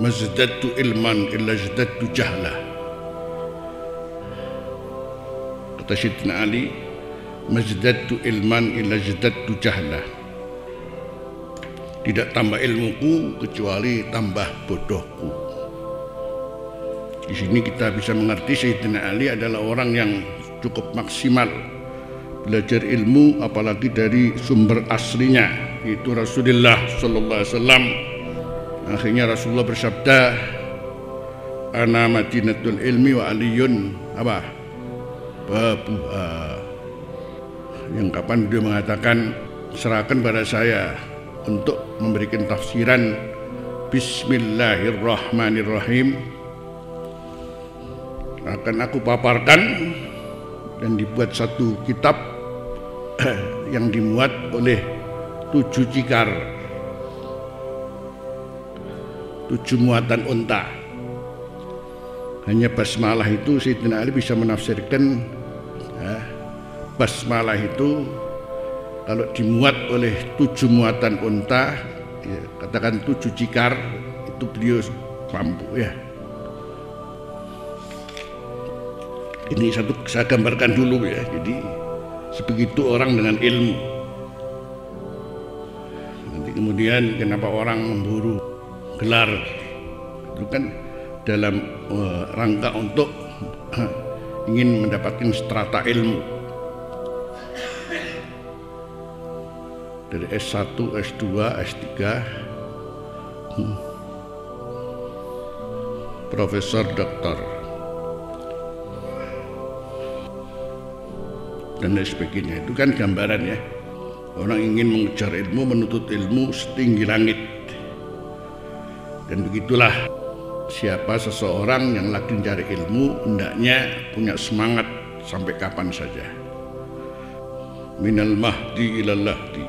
Mazdadtu ilman illa jaddadtu jahla Kata Syedina Ali Mazdadtu ilman illa jaddadtu jahla Tidak tambah ilmuku kecuali tambah bodohku. Di sini kita bisa mengerti Syedina Ali adalah orang yang cukup maksimal belajar ilmu apalagi dari sumber aslinya. Itu Rasulullah sallallahu alaihi wasallam. Akhirnya Rasulullah bersabda ana madinatul ilmi wa aliyun. Apa? Babuha. Yang kapan dia mengatakan serahkan pada saya untuk memberikan tafsiran Bismillahirrahmanirrahim. Akan aku paparkan dan dibuat satu kitab yang dimuat oleh tujuh cikar. Tujuh muatan unta. Hanya basmalah itu Sayyidina Ali bisa menafsirkan ya, basmalah itu kalau dimuat oleh tujuh muatan unta ya, katakan tujuh cikar itu beliau mampu ya ini satu saya gambarkan dulu ya. Jadi sebegitu orang dengan ilmu. Nanti kemudian kenapa orang memburu gelar. Itu kan dalam uh, rangka untuk uh, ingin mendapatkan strata ilmu. Dari S1, S2, S3 hmm. Profesor Doktor dan lain sebagainya. Itu kan gambaran ya. Orang ingin mengejar ilmu menuntut ilmu setinggi langit. Dan begitulah siapa seseorang yang lagi mencari ilmu hendaknya punya semangat sampai kapan saja. Minal mahdi ilal lahdi